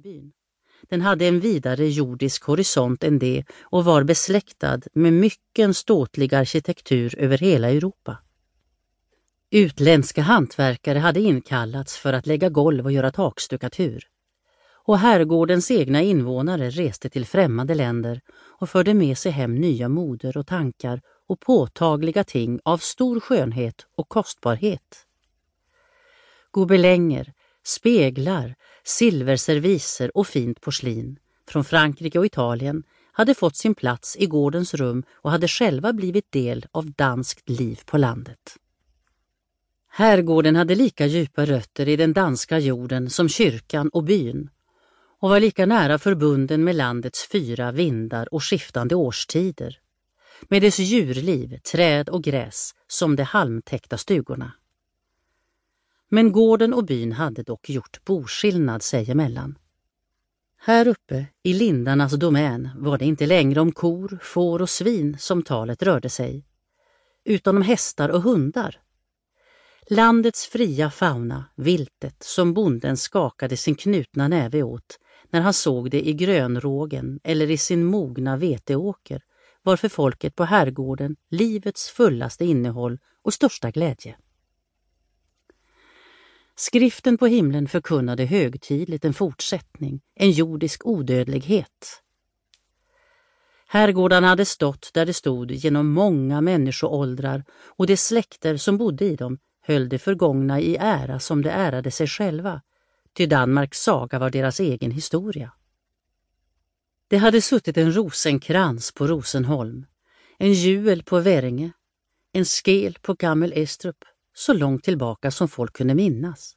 i byn. Den hade en vidare jordisk horisont än det och var besläktad med mycken ståtlig arkitektur över hela Europa. Utländska hantverkare hade inkallats för att lägga golv och göra takstuckatur. Och herrgårdens egna invånare reste till främmande länder och förde med sig hem nya moder och tankar och påtagliga ting av stor skönhet och kostbarhet. Gobelänger, speglar, silverserviser och fint porslin från Frankrike och Italien hade fått sin plats i gårdens rum och hade själva blivit del av danskt liv på landet. Herrgården hade lika djupa rötter i den danska jorden som kyrkan och byn och var lika nära förbunden med landets fyra vindar och skiftande årstider, med dess djurliv, träd och gräs som de halmtäckta stugorna. Men gården och byn hade dock gjort boskillnad sig emellan. Här uppe i lindarnas domän var det inte längre om kor, får och svin som talet rörde sig, utan om hästar och hundar. Landets fria fauna, viltet som bonden skakade sin knutna näve åt när han såg det i grönrågen eller i sin mogna veteåker, var för folket på herrgården livets fullaste innehåll och största glädje. Skriften på himlen förkunnade högtidligt en fortsättning, en jordisk odödlighet. Herrgårdarna hade stått där de stod genom många människoåldrar och de släkter som bodde i dem höll det förgångna i ära som de ärade sig själva, ty Danmarks saga var deras egen historia. Det hade suttit en rosenkrans på Rosenholm, en juel på Väringe, en skel på Gammel Estrup, så långt tillbaka som folk kunde minnas.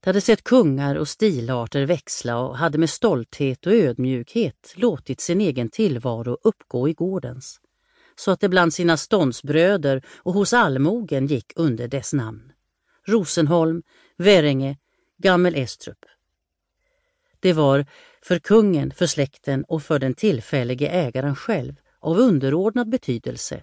De hade sett kungar och stilarter växla och hade med stolthet och ödmjukhet låtit sin egen tillvaro uppgå i gårdens, så att det bland sina ståndsbröder och hos allmogen gick under dess namn. Rosenholm, Väringe, Gammel Estrup. Det var för kungen, för släkten och för den tillfällige ägaren själv av underordnad betydelse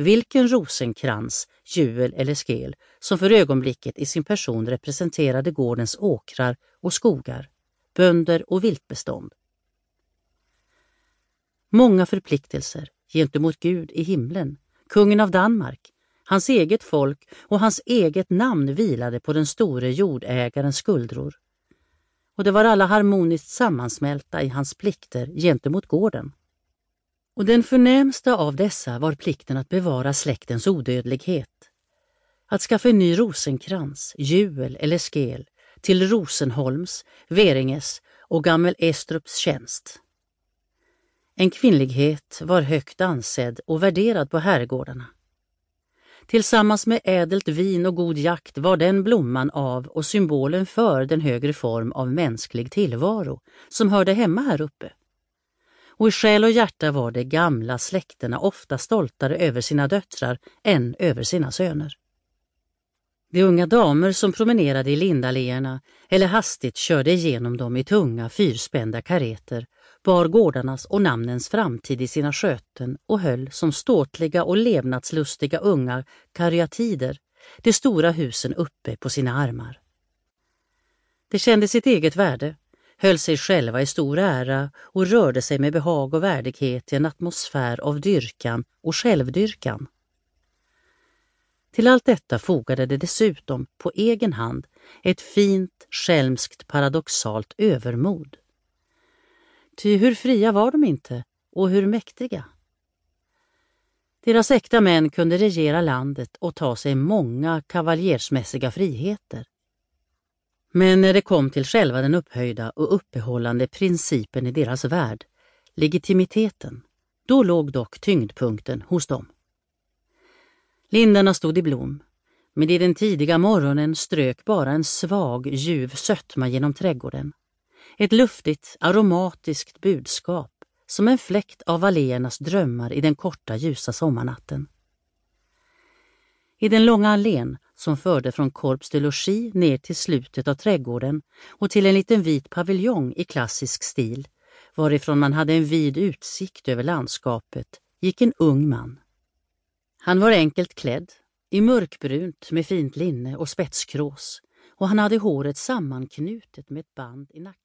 vilken rosenkrans, juel eller skel som för ögonblicket i sin person representerade gårdens åkrar och skogar, bönder och viltbestånd. Många förpliktelser gentemot Gud i himlen, kungen av Danmark, hans eget folk och hans eget namn vilade på den store jordägarens skuldror. Och det var alla harmoniskt sammansmälta i hans plikter gentemot gården. Och den förnämsta av dessa var plikten att bevara släktens odödlighet. Att skaffa en ny rosenkrans, juel eller skel till Rosenholms, Veringes och Gammel Estrups tjänst. En kvinnlighet var högt ansedd och värderad på herrgårdarna. Tillsammans med ädelt vin och god jakt var den blomman av och symbolen för den högre form av mänsklig tillvaro som hörde hemma här uppe och i själ och hjärta var de gamla släkterna ofta stoltare över sina döttrar än över sina söner. De unga damer som promenerade i lindalléerna eller hastigt körde igenom dem i tunga fyrspända kareter bar gårdarnas och namnens framtid i sina sköten och höll som ståtliga och levnadslustiga unga karyatider de stora husen uppe på sina armar. De kände sitt eget värde höll sig själva i stor ära och rörde sig med behag och värdighet i en atmosfär av dyrkan och självdyrkan. Till allt detta fogade det dessutom på egen hand ett fint, skälmskt, paradoxalt övermod. Ty hur fria var de inte och hur mäktiga? Deras äkta män kunde regera landet och ta sig många kavaljersmässiga friheter. Men när det kom till själva den upphöjda och uppehållande principen i deras värld, legitimiteten, då låg dock tyngdpunkten hos dem. Lindarna stod i blom, men i den tidiga morgonen strök bara en svag, ljuv sötma genom trädgården. Ett luftigt, aromatiskt budskap, som en fläkt av alléernas drömmar i den korta, ljusa sommarnatten. I den långa allén som förde från Corps de Logi ner till slutet av trädgården och till en liten vit paviljong i klassisk stil, varifrån man hade en vid utsikt över landskapet, gick en ung man. Han var enkelt klädd, i mörkbrunt med fint linne och spetskrås och han hade håret sammanknutet med ett band i nacken.